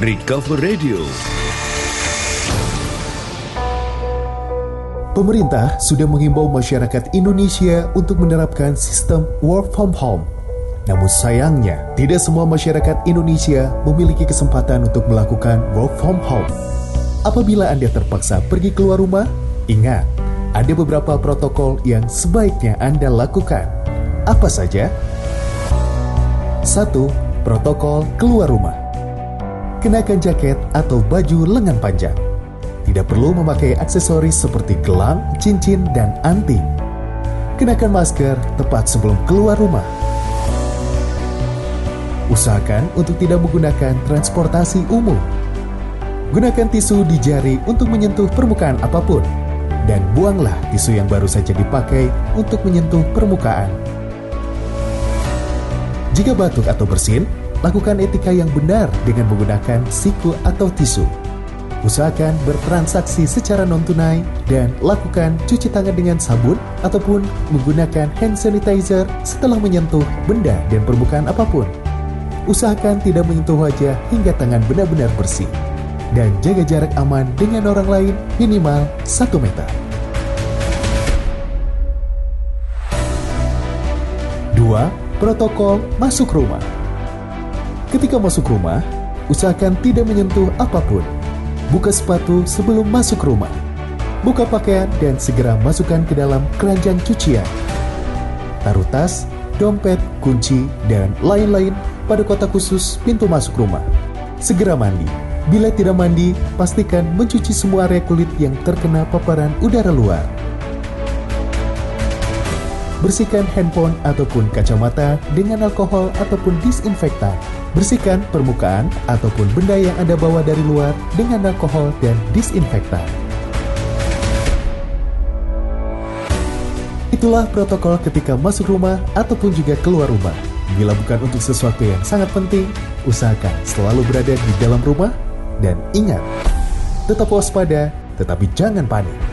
Recover Radio. Pemerintah sudah mengimbau masyarakat Indonesia untuk menerapkan sistem work from home. Namun sayangnya, tidak semua masyarakat Indonesia memiliki kesempatan untuk melakukan work from home. Apabila Anda terpaksa pergi keluar rumah, ingat, ada beberapa protokol yang sebaiknya Anda lakukan. Apa saja? 1. Protokol keluar rumah. Kenakan jaket atau baju lengan panjang. Tidak perlu memakai aksesoris seperti gelang, cincin, dan anting. Kenakan masker tepat sebelum keluar rumah. Usahakan untuk tidak menggunakan transportasi umum. Gunakan tisu di jari untuk menyentuh permukaan apa pun. Dan buanglah tisu yang baru saja dipakai untuk menyentuh permukaan. Jika batuk atau bersin, lakukan etika yang benar dengan menggunakan siku atau tisu. Usahakan bertransaksi secara non-tunai dan lakukan cuci tangan dengan sabun ataupun menggunakan hand sanitizer setelah menyentuh benda dan permukaan apa pun. Usahakan tidak menyentuh wajah hingga tangan benar-benar bersih. Dan jaga jarak aman dengan orang lain minimal 1 meter. 2. Protokol masuk rumah. Ketika masuk rumah, usahakan tidak menyentuh apa pun. Buka sepatu sebelum masuk rumah. Buka pakaian dan segera masukkan ke dalam keranjang cucian. Taruh tas, dompet, kunci, dan lain-lain pada kotak khusus pintu masuk rumah. Segera mandi. Bila tidak mandi, pastikan mencuci semua area kulit yang terkena paparan udara luar. Bersihkan handphone ataupun kacamata dengan alkohol ataupun disinfektan. Bersihkan permukaan ataupun benda yang Anda bawa dari luar dengan alkohol dan disinfektan. Itulah protokol ketika masuk rumah ataupun juga keluar rumah. Bila bukan untuk sesuatu yang sangat penting, usahakan selalu berada di dalam rumah dan ingat, tetap waspada tetapi jangan panik.